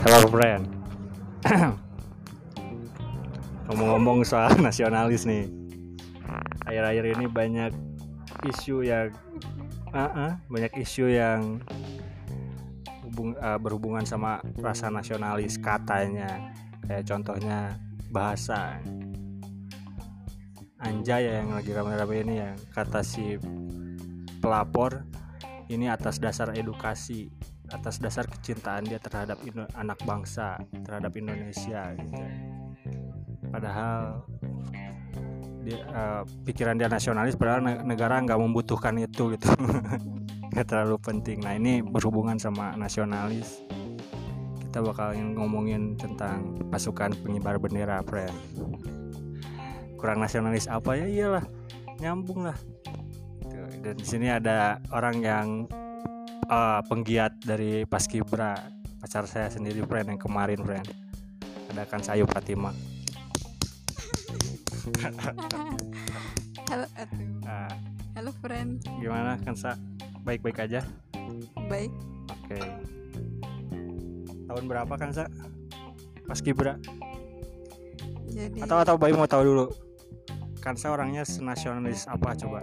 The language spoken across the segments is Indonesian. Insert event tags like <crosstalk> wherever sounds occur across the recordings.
Hello friend. <coughs> Ngomong-ngomong soal <laughs> nasionalis nih, akhir-akhir ini banyak isu yang, uh-uh, banyak isu yang hubung, uh, berhubungan sama rasa nasionalis katanya, kayak contohnya bahasa. Anjay ya yang lagi rame-rame ini yang kata si pelapor ini atas dasar edukasi atas dasar kecintaan dia terhadap Indo anak bangsa terhadap Indonesia gitu. padahal dia, uh, pikiran dia nasionalis padahal negara nggak membutuhkan itu gitu. <laughs> Nggak terlalu penting. Nah ini berhubungan sama nasionalis. Kita bakal ngomongin tentang pasukan pengibar bendera friend kurang nasionalis apa ya? Iyalah nyambung lah. Dan di sini ada orang yang uh, penggiat dari Paskibra. Pacar saya sendiri friend yang kemarin friend. Ada kan Sayu Fatima. Halo atuh uh, halo friend. Gimana kan sa? Baik-baik aja? Baik. Oke. Okay. tahun berapa kan sa? Paskibra? Jadi atau atau bayi mau tahu dulu? Kansa orangnya senasionalis apa coba?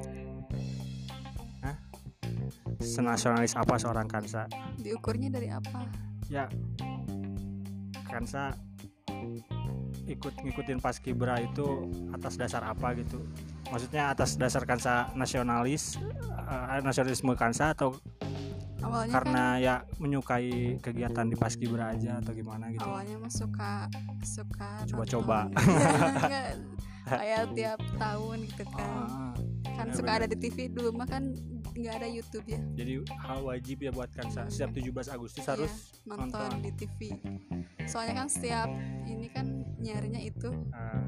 Senasionalis apa seorang Kansa? Diukurnya dari apa? Ya, Kansa ikut ngikutin Paskibra itu atas dasar apa gitu? Maksudnya atas dasar Kansa nasionalis, uh, nasionalisme Kansa atau awalnya karena kan, ya menyukai kegiatan di Paskibra aja atau gimana gitu? Awalnya mah suka suka coba-coba. <laughs> kayak tiap tahun gitu kan ah, kan suka ada di TV dulu mah kan nggak ada YouTube ya. Jadi hal wajib ya buat kan setiap 17 Agustus iya, harus nonton, nonton. di TV soalnya kan setiap ini kan nyarinya itu. Ah,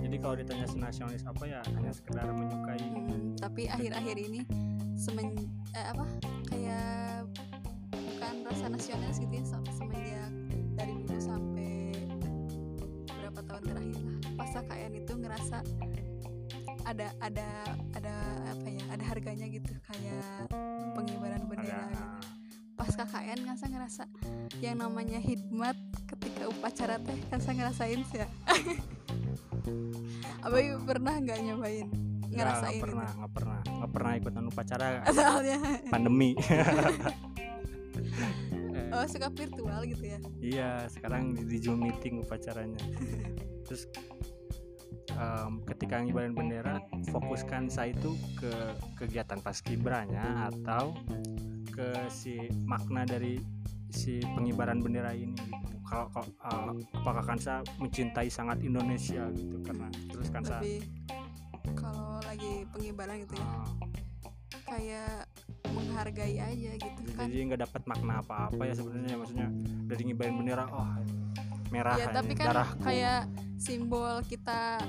jadi kalau ditanya nasionalis apa ya hanya sekedar menyukai. Hmm, tapi akhir-akhir ini semen eh, apa kayak bukan rasa nasionalis gitu ya semenjak dari dulu sampai berapa tahun terakhir lah pas KKN itu ngerasa ada ada ada apa ya ada harganya gitu kayak pengibaran bendera gitu. pas KKN kan saya ngerasa yang namanya hikmat ketika upacara teh kan saya ngerasain sih ya. <laughs> Apa ibu pernah nggak nyobain? Ngerasain nggak pernah nggak pernah nggak pernah ikutan upacara <laughs> soalnya. pandemi. <laughs> Oh suka virtual gitu ya? Iya sekarang di, di zoom meeting upacaranya. Terus um, ketika ngibarin bendera fokuskan saya itu ke kegiatan paskibranya atau ke si makna dari si pengibaran bendera ini gitu. Kalau uh, apakah Kansa mencintai sangat Indonesia gitu karena terus Kansa Lebih kalau lagi pengibaran gitu ya. Uh, kayak menghargai aja gitu kan. Jadi nggak dapat makna apa-apa ya sebenarnya maksudnya dari ngibarin bendera oh merah ya tapi kan darahku. kayak simbol kita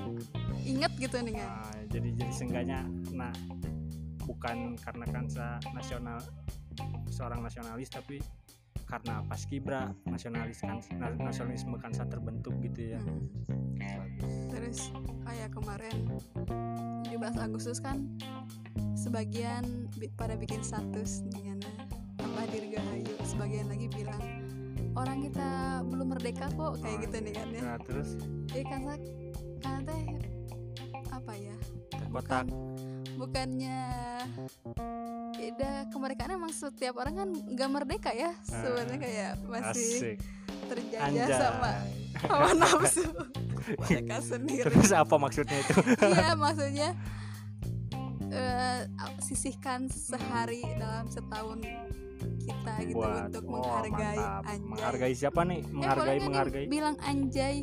inget gitu nih kan nah, jadi jadi seenggaknya nah bukan karena kansa nasional seorang nasionalis tapi karena pas kibra nasionalis kan nasionalisme kansa terbentuk gitu ya. Hmm. terus kayak kemarin 17 Agustus kan sebagian pada bikin status dengan apa dirgahayu sebagian lagi bilang orang kita belum merdeka kok kayak oh, gitu nih kan ya. nah, terus? Jadi karena karena teh apa ya? Kotak bukannya beda kemerdekaan emang setiap orang kan nggak merdeka ya ah, sebenarnya kayak masih Asik. terjajah Anjay. sama <laughs> hawa nafsu. Mereka sendiri. Terus apa maksudnya itu? <laughs> Iya maksudnya uh, sisihkan sehari dalam setahun kita gitu Buat, untuk oh, menghargai mantap. anjay. Menghargai siapa nih? Eh, menghargai eh, menghargai. Bilang anjay.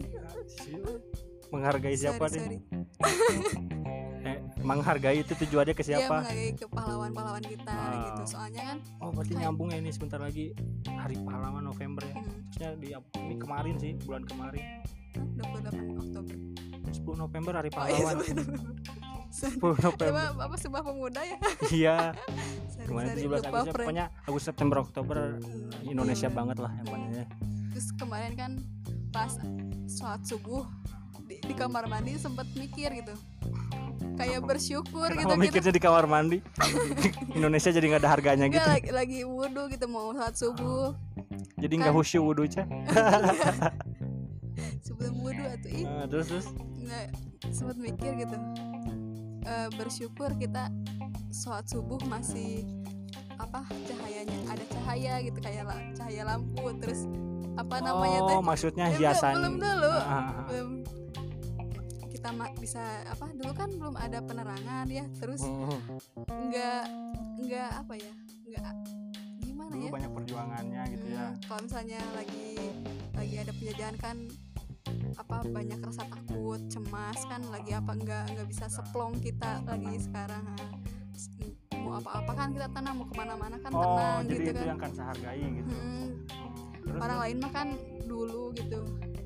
Menghargai siapa sorry, nih? <laughs> eh, menghargai itu tujuannya ke iya, siapa? Ya, menghargai ke pahlawan-pahlawan kita oh. gitu. Soalnya kan Oh, berarti kayak... nyambung ya ini sebentar lagi Hari Pahlawan November ya. Hmm. Terusnya di ini kemarin sih, bulan kemarin. 28 Oktober. 10 November Hari Pahlawan. Oh, iya, 10 November. Ya, apa sebuah pemuda ya? Iya. <laughs> kemarin 17 Agustus pokoknya Agustus September Oktober Indonesia iya. banget lah yang ya. Terus kemarin kan pas sholat subuh di, di kamar mandi sempat mikir gitu. kayak bersyukur gitu Kenapa kita mikirnya di kamar mandi <laughs> Indonesia jadi nggak ada harganya gitu lagi, lagi wudhu gitu mau sholat subuh jadi nggak kan. khusyuk wudhu Ca. <laughs> sebelum wudhu atau ih Eh, terus terus nggak sempat mikir gitu Eh, bersyukur kita sholat subuh masih apa cahayanya ada cahaya gitu kayak la- cahaya lampu terus apa namanya oh teh maksudnya belum- hiasan. belum dulu. Ah, ah, ah. belum. Kita bisa apa dulu kan belum ada penerangan ya terus Oh, nggak nggak apa ya nggak gimana dulu ya? banyak perjuangannya gitu ya. Hmm, kalau misalnya lagi lagi ada penjajahan kan apa banyak rasa takut cemas kan lagi apa nggak nggak bisa seplong kita lagi sekarang. Mau apa-apa kan kita tenang mau ke mana-mana kan oh tenang jadi gitu itu kan. yang kan sehargai gitu. Hmm, terus orang lain mah kan dulu gitu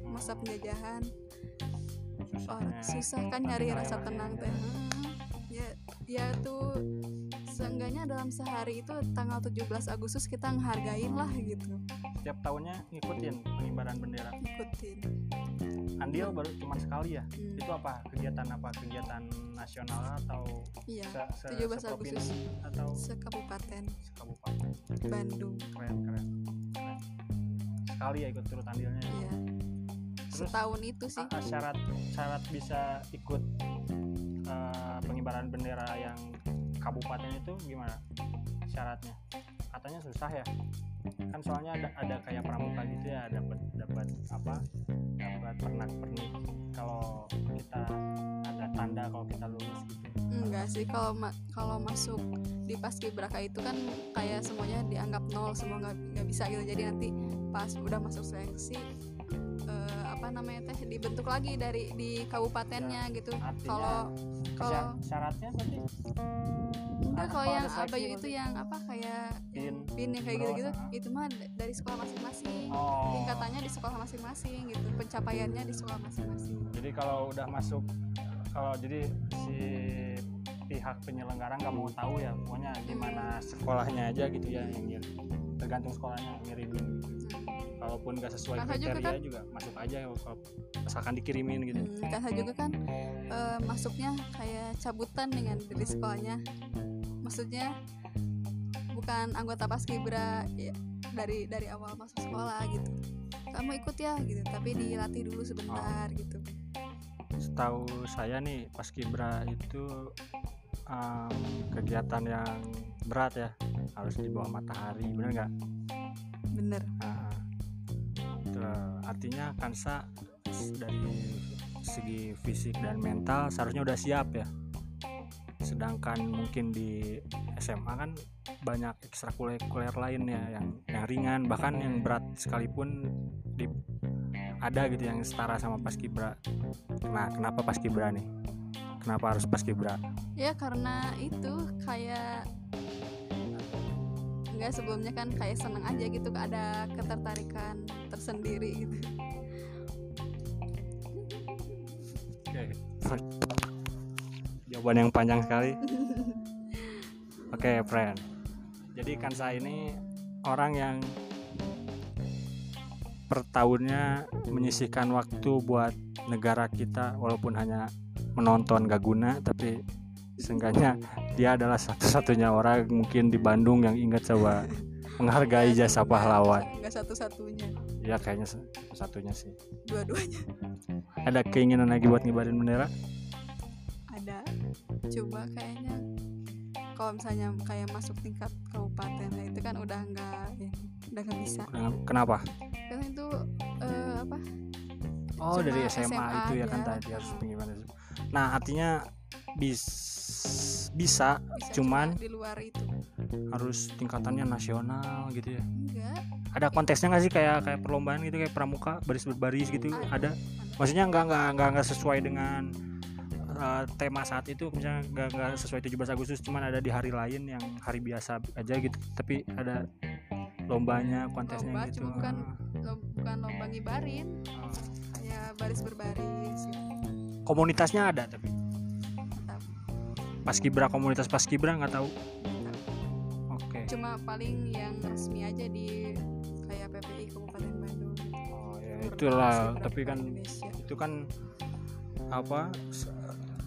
masa penjajahan. Orang Susahnya. susah kan nyari rasa tenang teh. Hmm, ya ya tuh seenggaknya dalam sehari itu tanggal 17 Agustus kita ngehargain lah gitu. Setiap tahunnya ngikutin pengibaran bendera. Ikutin andil baru cuma sekali ya? Hmm, itu apa? Kegiatan apa? Kegiatan nasional atau iya se, se 17 seprovinsi Agustus. atau sekabupaten. sekabupaten? Bandung. Keren keren. Keren sekali ya ikut turut andilnya ya. iya. Terus, setahun itu sih. syarat syarat bisa ikut eh, pengibaran bendera yang kabupaten itu gimana syaratnya? Katanya susah ya. Kan soalnya ada ada kayak pramuka gitu ya dapat dapat apa dapat pernak pernik. Kalau kita ada tanda kalau kita lulus gitu. Enggak sih kalau ma- kalau masuk di paskibraka itu kan kayak semuanya dianggap nol semua nggak nggak bisa gitu. Jadi nanti pas udah masuk seleksi eh, apa namanya teh dibentuk lagi dari di kabupatennya gitu. Artinya kalau kalau Sya- syaratnya berarti enggak kalau yang abayu itu yang apa kayak Pin, yang kayak gitu-gitu ah. itu mah dari sekolah masing-masing. Oh. Tingkatannya di sekolah masing-masing gitu pencapaiannya di sekolah masing-masing. Jadi kalau udah masuk kalau jadi si pihak penyelenggara nggak mau tahu ya pokoknya di mana sekolahnya aja gitu ya yang ngirim tergantung sekolahnya ngirimin. gitu Hmm. Kalaupun nggak sesuai juga kriteria kan? juga masuk aja kalau misalkan dikirimin gitu Hmm, Kakak juga kan eh, masuknya kayak cabutan dengan dari sekolahnya. Maksudnya bukan anggota paskibra ya, dari dari awal masuk sekolah gitu. Kamu ikut ya gitu, tapi dilatih dulu sebentar gitu. setahu saya nih paskibra itu em, kegiatan yang berat ya harus di bawah matahari bener nggak Bener. Nah, itu artinya Kansa dari segi fisik dan mental seharusnya udah siap ya. Sedangkan mungkin di SMA kan banyak ekstrakurikuler lain ya yang yang ringan bahkan yang berat sekalipun di ada gitu yang setara sama paskibra. Nah, kenapa paskibra nih? Kenapa harus paskibra? Ya karena itu kayak enggak sebelumnya kan kayak seneng aja gitu ada ketertarikan tersendiri gitu. Oke. Jawaban yang panjang sekali. Oke, friend. Jadi Kansa ini orang yang per tahunnya menyisihkan waktu buat negara kita walaupun hanya menonton gak guna tapi seenggaknya dia adalah satu-satunya orang mungkin di Bandung yang ingat coba menghargai jasa pahlawan Enggak satu-satunya, ya kayaknya se- satunya sih dua-duanya ada keinginan lagi buat ngibarin bendera ada. Coba kayaknya kalau misalnya kayak masuk tingkat kabupaten nah itu kan udah enggak ya, udah nggak bisa. kenapa Karena itu eh, apa? Oh Cuma dari SMA, SMA itu ya kan tadi harus pengibaran. Nah artinya bis bisa Bisa Cuman- cuma di luar itu. harus tingkatannya nasional gitu ya. Enggak. Ada kontesnya nggak sih kayak kayak perlombaan gitu kayak pramuka baris berbaris gitu ada? Maksudnya nggak nggak nggak nggak sesuai dengan uh, tema saat itu misalnya nggak nggak sesuai 17 Agustus cuman ada di hari lain yang hari biasa aja gitu tapi ada lombanya kontesnya Lomba, gitu. bukan Lom- bukan lomba ngibarin, Ah. baris berbaris gitu. komunitasnya ada tapi. Paskibra komunitas paskibra nggak tahu. Oke. Cuma paling yang resmi aja di kayak PPI Kabupaten Bandung. Oh ya itulah tapi kan Indonesia. itu kan apa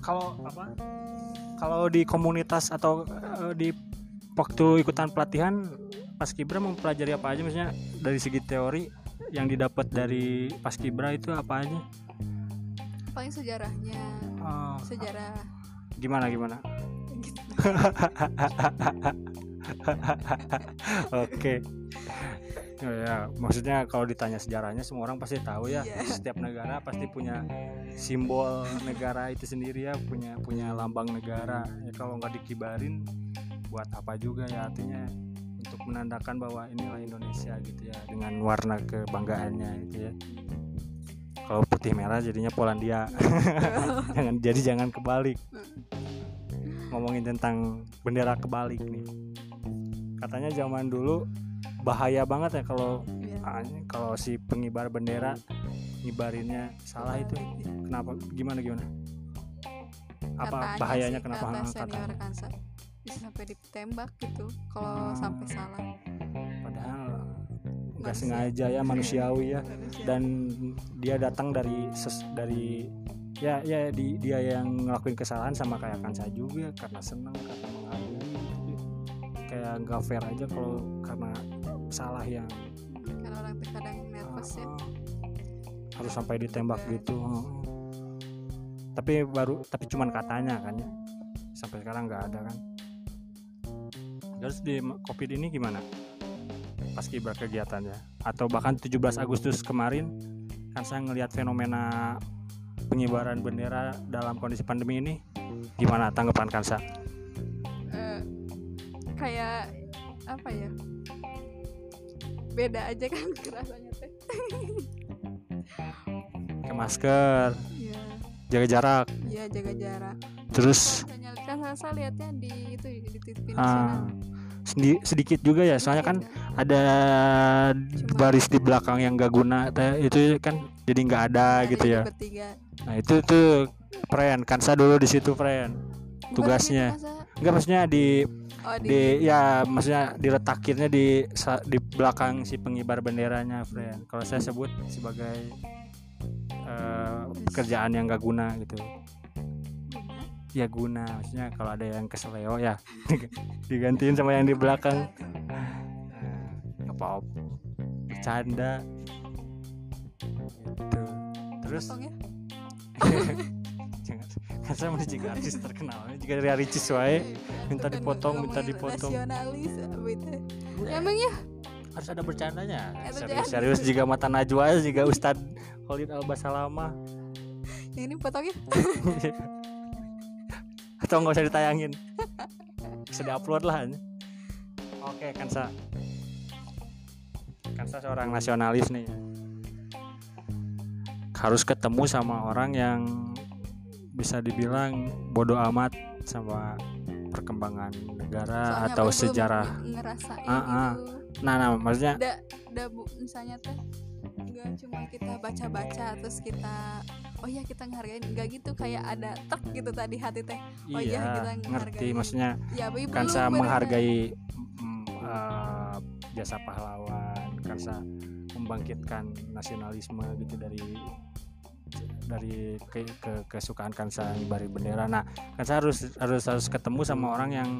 kalau apa kalau di komunitas atau eh, di waktu ikutan pelatihan paskibra mempelajari apa aja maksudnya dari segi teori yang didapat dari paskibra itu apa aja paling sejarahnya Oh, sejarah gimana gimana gitu. <laughs> oke. Oh, ya. Maksudnya kalau ditanya sejarahnya semua orang pasti tahu ya. Iya. setiap negara pasti punya simbol negara itu sendiri ya punya punya lambang negara. Ya kalau nggak dikibarin buat apa juga ya artinya? Untuk menandakan bahwa inilah Indonesia gitu ya dengan warna kebanggaannya gitu ya. Kalau putih merah jadinya Polandia. <laughs> Jangan jadi jangan kebalik ngomongin tentang bendera kebalik nih. Katanya zaman dulu bahaya banget ya kalau Iya. ah, kalau si pengibar bendera ngibarinnya salah itu. Kenapa? Gimana gimana? Apa Katanya bahayanya sih, kenapa? Kata senior katanya Kansa bisa sampai ditembak gitu kalau Hmm. sampai salah? Padahal nggak sengaja ya <laughs> manusiawi ya. Manusia. dan dia datang dari ses, dari ya ya di, dia yang ngelakuin kesalahan sama kayak Kansa juga karena seneng karena menghargai gitu. kayak nggak fair aja kalau karena salah yang kan orang tuh kadang nervous ya ah, harus sampai ditembak Juga. gitu heeh. tapi baru tapi cuman katanya kan ya sampai sekarang nggak ada kan terus di covid ini gimana pas kibra kegiatannya atau bahkan 17 Agustus kemarin kan saya ngelihat fenomena pengibaran bendera dalam kondisi pandemi ini gimana tanggapan Kansa? Eh, kayak apa ya? Beda aja kan <laughs> rasanya teh. Ke masker, iya. jaga jarak, iya jaga jarak. Terus? Kan saya lihatnya di itu di TV ah, nasional sendi- sedikit juga ya soalnya kan Iya. ada baris di belakang yang gak guna itu kan jadi nggak ada gitu ya. nah itu tuh friend Kansa dulu di situ Bukan Tugasnya. enggak maksudnya di oh di, di ya maksudnya diletakinnya di di belakang si pengibar benderanya friend. Kalau saya sebut sebagai eh, pekerjaan yang gak guna gitu ya guna maksudnya kalau ada yang keseleo ya <laughs> digantiin sama yang di belakang. Nah, apa bercanda. Gitu. Terus? Ya? <laughs> Jangan kan saya masih juga artis terkenal juga dari Ricis wae minta dipotong, minta dipotong. nasionalis apa itu emang ya? Harus ada bercandanya. Ada serius serius jika mata najwa jika Ustad Khalid Al Basalama yang ini potong ya <laughs> atau nggak usah ditayangin. Bisa diupload lah. Oke Kansa. Kansa seorang nasionalis nih. Harus ketemu sama orang yang bisa dibilang bodoh amat sama perkembangan negara Soalnya atau sejarah. ngerasain Ah, ah. gitu nah nah maksudnya da, da bu misalnya teh nggak cuma kita baca-baca terus kita oh ya kita ngehargain. Nggak gitu kayak ada tek gitu tadi hati teh. Oh iya, iya kita ngerti maksudnya ya kan saya menghargai mm, eh, jasa pahlawan kan saya membangkitkan nasionalisme gitu dari dari ke, ke kesukaan kansa ngibari bendera. Nah kan saya harus harus harus ketemu sama orang yang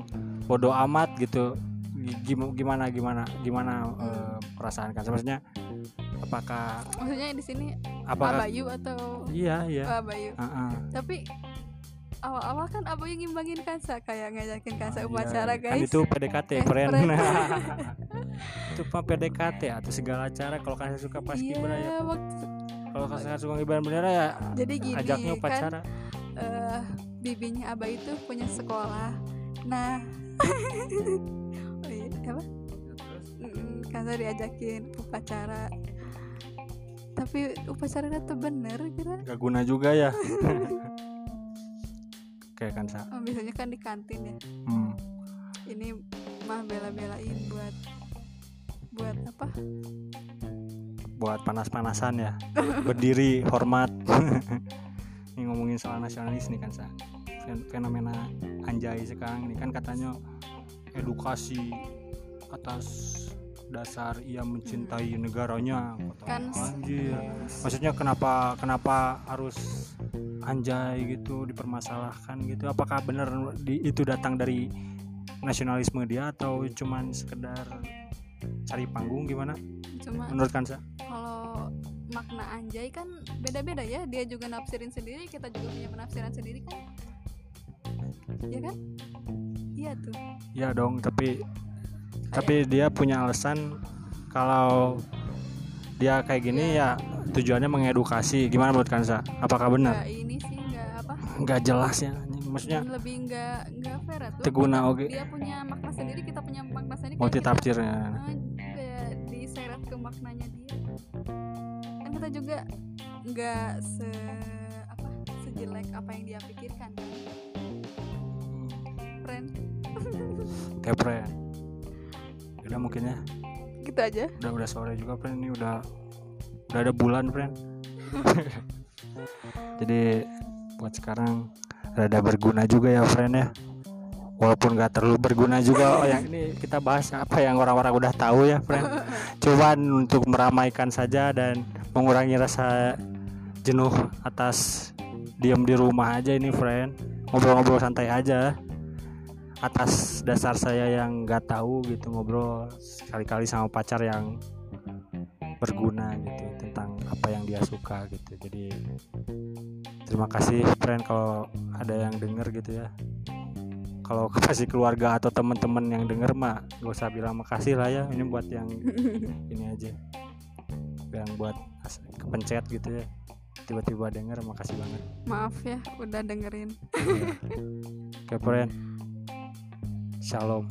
bodoh amat gitu. Gim- gimana gimana gimana eh, perasaan kansa? Maksudnya apakah maksudnya di sini apakah Abayu atau iya iya oh, Abayu Ah, ah. tapi awal-awal kan Abayu ngimbangin kansa kayak ngajakin kansa Ah, upacara iya. kan guys itu PDKT Eh, friend friend. <laughs> <laughs> itu mah PDKT atau segala cara kalau kalian suka pas iya kibra ya waktu kalau kalian suka ngibaran bendera ya jadi gini ajaknya kan upacara eh bibinya Abah itu punya sekolah. Nah, <laughs> oh iya, apa? Kansa diajakin upacara. Tapi upacaranya tuh bener kira. gak guna juga ya <laughs> oke kan sa Oh, biasanya kan di kantin ya. hmm. Ini mah bela-belain buat buat apa? buat panas-panasan ya berdiri hormat <laughs> ini ngomongin soal nasionalis nih kan sa Fen- fenomena anjay sekarang ini kan katanya edukasi atas dasar ia mencintai negaranya. Kata, Kan anjir. maksudnya kenapa kenapa harus anjay gitu dipermasalahkan gitu? Apakah benar di, itu datang dari nasionalisme dia atau cuman sekedar cari panggung gimana? Cuma menurut Kansa? kalau makna anjay kan beda-beda ya. Dia juga nafsirin sendiri kita juga punya penafsiran sendiri kan. Ya kan? Iya tuh. Ya dong tapi tapi dia punya alasan kalau dia kayak gini ya tujuannya mengedukasi. Gimana menurut Kansa? Apakah benar? Nggak ini sih nggak apa? Nggak jelas ya maksudnya lebih nggak nggak fair tuh. Teguna oke. dia punya makna sendiri kita punya makna sendiri multi kayak kita- tafsirnya Ah, kayak diseret ke maknanya dia. Kan kita juga nggak se apa sejelek apa yang dia pikirkan. Kan friend. Kepre udah mungkin ya. Gitu aja. Udah udah sore juga friend ini udah udah ada bulan friend <laughs> jadi buat sekarang rada berguna juga ya friend ya. Walaupun gak terlalu berguna juga oh yang ini kita bahas apa yang orang-orang udah tahu ya friend <laughs> cuman untuk meramaikan saja dan mengurangi rasa jenuh atas diam di rumah aja ini friend ngobrol-ngobrol santai aja atas dasar saya yang nggak tahu gitu ngobrol sekali-kali sama pacar yang berguna gitu tentang apa yang dia suka gitu. Jadi terima kasih friend kalau ada yang denger gitu ya. Kalau <laughs> kasih keluarga atau teman-teman yang denger mah gak usah bilang makasih lah ya. Ini buat yang <laughs> ini aja. Yang buat kepencet gitu ya. Tiba-tiba denger makasih banget. Maaf ya udah dengerin. Iya. <laughs> oke friend shalom